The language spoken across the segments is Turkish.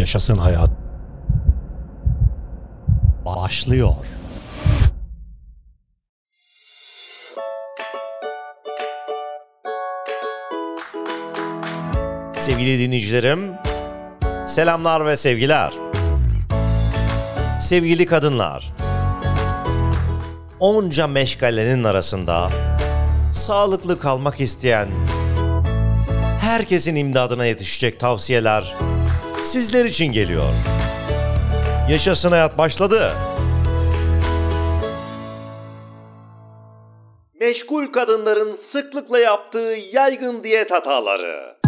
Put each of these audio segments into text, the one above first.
Yaşasın hayat. Başlıyor. Sevgili dinleyicilerim, selamlar ve sevgiler. Sevgili kadınlar, onca meşgalenin arasında sağlıklı kalmak isteyen, herkesin imdadına yetişecek tavsiyeler sizler için geliyor. Yaşasın hayat başladı. Meşgul kadınların sıklıkla yaptığı yaygın diyet hataları.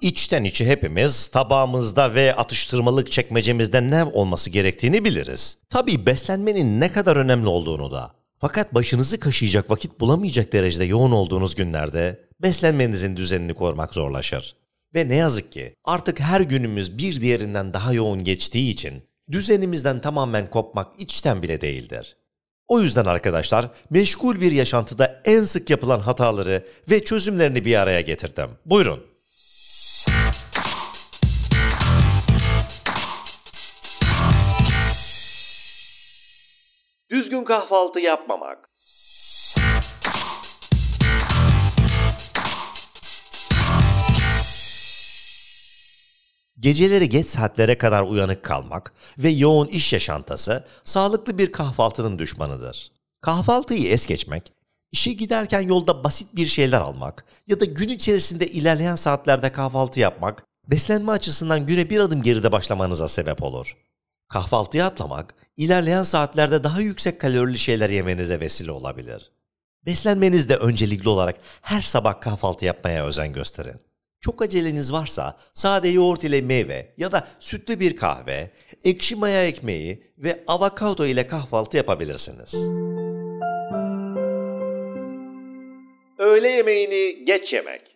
İçten içe hepimiz tabağımızda ve atıştırmalık çekmecemizde ne olması gerektiğini biliriz. Tabii beslenmenin ne kadar önemli olduğunu da. Fakat başınızı kaşıyacak vakit bulamayacak derecede yoğun olduğunuz günlerde beslenmenizin düzenini korumak zorlaşır. Ve ne yazık ki artık her günümüz bir diğerinden daha yoğun geçtiği için düzenimizden tamamen kopmak içten bile değildir. O yüzden arkadaşlar meşgul bir yaşantıda en sık yapılan hataları ve çözümlerini bir araya getirdim. Buyurun. Kahvaltı yapmamak. Geceleri geç saatlere kadar uyanık kalmak ve yoğun iş yaşantısı sağlıklı bir kahvaltının düşmanıdır. Kahvaltıyı es geçmek, işe giderken yolda basit bir şeyler almak ya da gün içerisinde ilerleyen saatlerde kahvaltı yapmak, beslenme açısından güne bir adım geride başlamanıza sebep olur. Kahvaltıyı atlamak, ilerleyen saatlerde daha yüksek kalorili şeyler yemenize vesile olabilir. Beslenmenizde öncelikli olarak her sabah kahvaltı yapmaya özen gösterin. Çok aceleniz varsa sade yoğurt ile meyve ya da sütlü bir kahve, ekşi maya ekmeği ve avokado ile kahvaltı yapabilirsiniz. Öğle yemeğini geç yemek.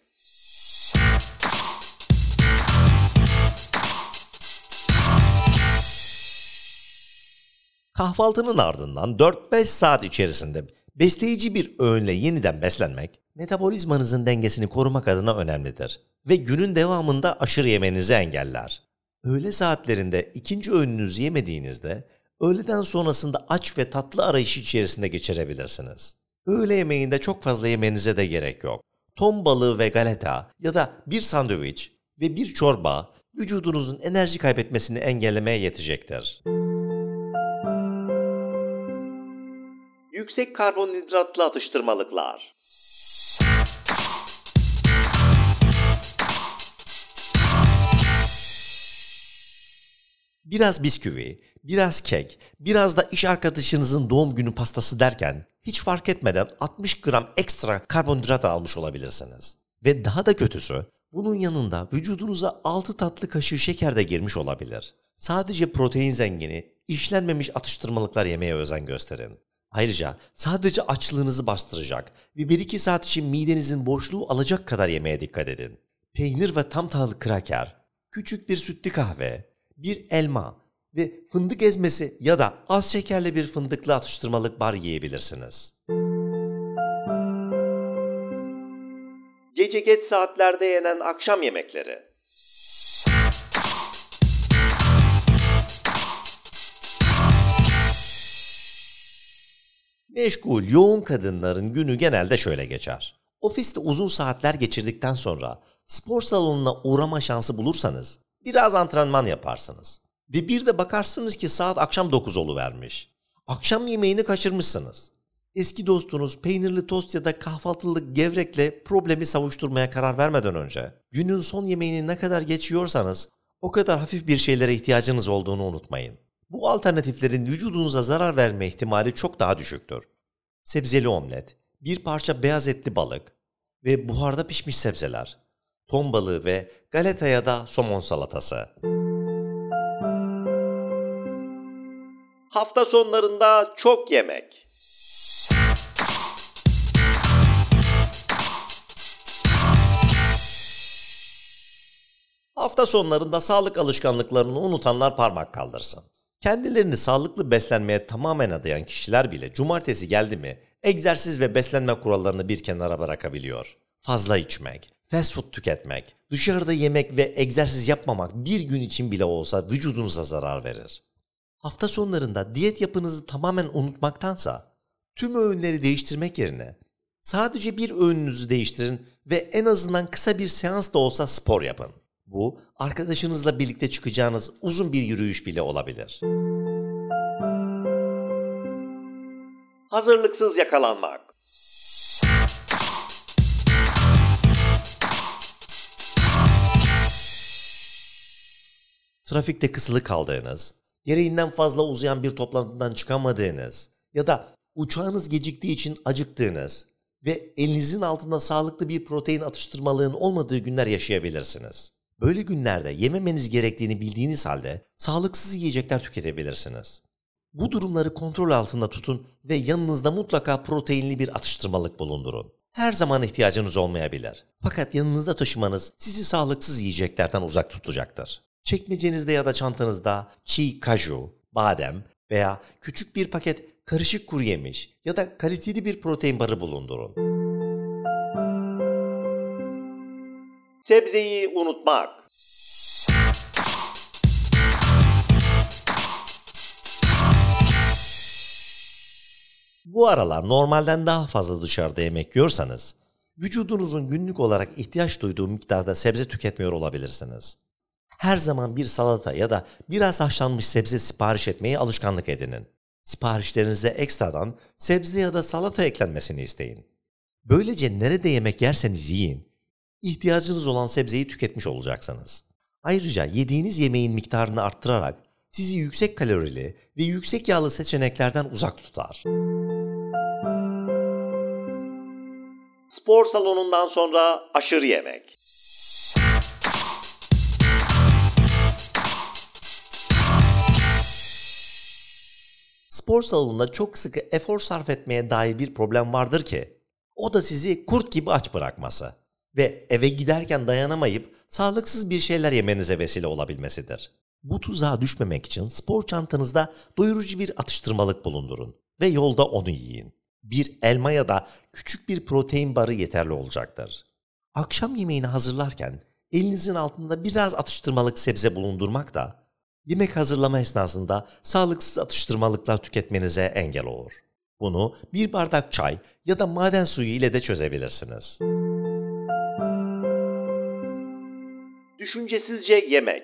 Kahvaltının ardından 4-5 saat içerisinde besleyici bir öğünle yeniden beslenmek, metabolizmanızın dengesini korumak adına önemlidir ve günün devamında aşırı yemenizi engeller. Öğle saatlerinde ikinci öğününüzü yemediğinizde öğleden sonrasında aç ve tatlı arayışı içerisinde geçirebilirsiniz. Öğle yemeğinde çok fazla yemenize de gerek yok. Ton balığı ve galeta ya da bir sandviç ve bir çorba vücudunuzun enerji kaybetmesini engellemeye yetecektir. Yüksek karbonhidratlı atıştırmalıklar. Biraz bisküvi, biraz kek, biraz da iş arkadaşınızın doğum günü pastası derken hiç fark etmeden 60 gram ekstra karbonhidrat almış olabilirsiniz. Ve daha da kötüsü bunun yanında vücudunuza 6 tatlı kaşığı şeker de girmiş olabilir. Sadece protein zengini, işlenmemiş atıştırmalıklar yemeye özen gösterin. Ayrıca sadece açlığınızı bastıracak ve 1-2 saat için midenizin boşluğu alacak kadar yemeye dikkat edin. Peynir ve tam tahıllı kraker, küçük bir sütlü kahve, bir elma ve fındık ezmesi ya da az şekerli bir fındıklı atıştırmalık bar yiyebilirsiniz. Gece geç saatlerde yenen akşam yemekleri. Meşgul, yoğun kadınların günü genelde şöyle geçer. Ofiste uzun saatler geçirdikten sonra spor salonuna uğrama şansı bulursanız biraz antrenman yaparsınız. Ve bir de bakarsınız ki saat akşam 9 vermiş. Akşam yemeğini kaçırmışsınız. Eski dostunuz peynirli tost ya da kahvaltılık gevrekle problemi savuşturmaya karar vermeden önce günün son yemeğini ne kadar geçiyorsanız o kadar hafif bir şeylere ihtiyacınız olduğunu unutmayın. Bu alternatiflerin vücudunuza zarar verme ihtimali çok daha düşüktür. Sebzeli omlet, bir parça beyaz etli balık ve buharda pişmiş sebzeler, ton balığı ve galeta ya da somon salatası. Hafta sonlarında çok yemek. Hafta sonlarında sağlık alışkanlıklarını unutanlar parmak kaldırsın. Kendilerini sağlıklı beslenmeye tamamen adayan kişiler bile cumartesi geldi mi egzersiz ve beslenme kurallarını bir kenara bırakabiliyor. Fazla içmek, fast food tüketmek, dışarıda yemek ve egzersiz yapmamak bir gün için bile olsa vücudunuza zarar verir. Hafta sonlarında diyet yapınızı tamamen unutmaktansa tüm öğünleri değiştirmek yerine sadece bir öğününüzü değiştirin ve en azından kısa bir seans da olsa spor yapın. Bu arkadaşınızla birlikte çıkacağınız uzun bir yürüyüş bile olabilir. Hazırlıksız yakalanmak. Trafikte kısılı kaldığınız, gereğinden fazla uzayan bir toplantıdan çıkamadığınız ya da uçağınız geciktiği için acıktığınız ve elinizin altında sağlıklı bir protein atıştırmalığın olmadığı günler yaşayabilirsiniz. Böyle günlerde yememeniz gerektiğini bildiğiniz halde sağlıksız yiyecekler tüketebilirsiniz. Bu durumları kontrol altında tutun ve yanınızda mutlaka proteinli bir atıştırmalık bulundurun. Her zaman ihtiyacınız olmayabilir. Fakat yanınızda taşımanız sizi sağlıksız yiyeceklerden uzak tutacaktır. Çekmecenizde ya da çantanızda çiğ kaju, badem veya küçük bir paket karışık kuru yemiş ya da kaliteli bir protein barı bulundurun. Sebzeyi unutmak. Bu aralar normalden daha fazla dışarıda yemek yiyorsanız, vücudunuzun günlük olarak ihtiyaç duyduğu miktarda sebze tüketmiyor olabilirsiniz. Her zaman bir salata ya da biraz haşlanmış sebze sipariş etmeyi alışkanlık edinin. Siparişlerinize ekstradan sebze ya da salata eklenmesini isteyin. Böylece nerede yemek yerseniz yiyin, ihtiyacınız olan sebzeyi tüketmiş olacaksınız. Ayrıca yediğiniz yemeğin miktarını arttırarak sizi yüksek kalorili ve yüksek yağlı seçeneklerden uzak tutar. Spor salonundan sonra aşırı yemek. Spor salonunda çok sıkı efor sarf etmeye dair bir problem vardır ki o da sizi kurt gibi aç bırakması ve eve giderken dayanamayıp sağlıksız bir şeyler yemenize vesile olabilmesidir. Bu tuzağa düşmemek için spor çantanızda doyurucu bir atıştırmalık bulundurun ve yolda onu yiyin. Bir elma ya da küçük bir protein barı yeterli olacaktır. Akşam yemeğini hazırlarken elinizin altında biraz atıştırmalık sebze bulundurmak da yemek hazırlama esnasında sağlıksız atıştırmalıklar tüketmenize engel olur. Bunu bir bardak çay ya da maden suyu ile de çözebilirsiniz. Düşüncesizce yemek.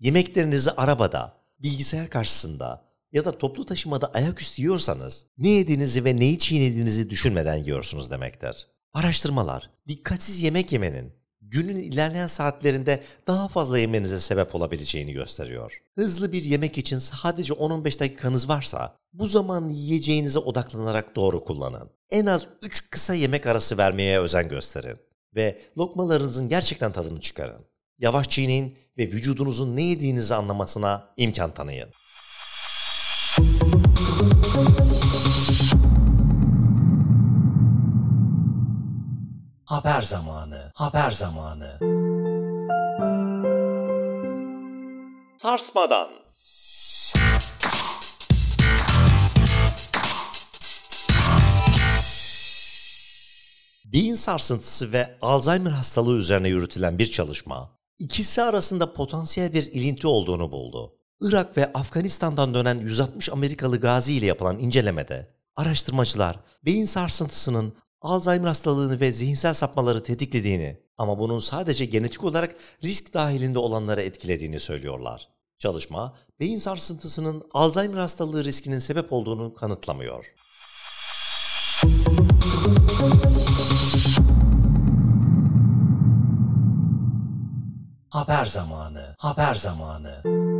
Yemeklerinizi arabada, bilgisayar karşısında ya da toplu taşımada ayaküstü yiyorsanız ne yediğinizi ve neyi çiğnediğinizi düşünmeden yiyorsunuz demektir. Araştırmalar dikkatsiz yemek yemenin günün ilerleyen saatlerinde daha fazla yemenize sebep olabileceğini gösteriyor. Hızlı bir yemek için sadece 10-15 dakikanız varsa bu zaman yiyeceğinize odaklanarak doğru kullanın. En az 3 kısa yemek arası vermeye özen gösterin ve lokmalarınızın gerçekten tadını çıkarın. Yavaş çiğneyin ve vücudunuzun ne yediğinizi anlamasına imkan tanıyın. Haber zamanı, haber zamanı. Sarsmadan. Beyin sarsıntısı ve Alzheimer hastalığı üzerine yürütülen bir çalışma, ikisi arasında potansiyel bir ilinti olduğunu buldu. Irak ve Afganistan'dan dönen 160 Amerikalı gazi ile yapılan incelemede araştırmacılar beyin sarsıntısının Alzheimer hastalığını ve zihinsel sapmaları tetiklediğini ama bunun sadece genetik olarak risk dahilinde olanlara etkilediğini söylüyorlar. Çalışma, beyin sarsıntısının Alzheimer hastalığı riskinin sebep olduğunu kanıtlamıyor. Haber zamanı, haber zamanı.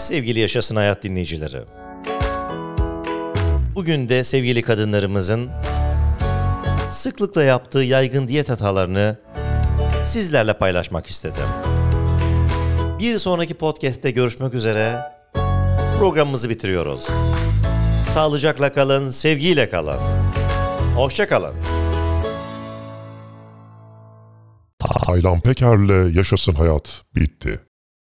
Sevgili Yaşasın Hayat dinleyicileri. Bugün de sevgili kadınlarımızın sıklıkla yaptığı yaygın diyet hatalarını sizlerle paylaşmak istedim. Bir sonraki podcast'te görüşmek üzere. Programımızı bitiriyoruz. Sağlıcakla kalın, sevgiyle kalın. Hoşça kalın. Taylan Peker'le Yaşasın Hayat bitti.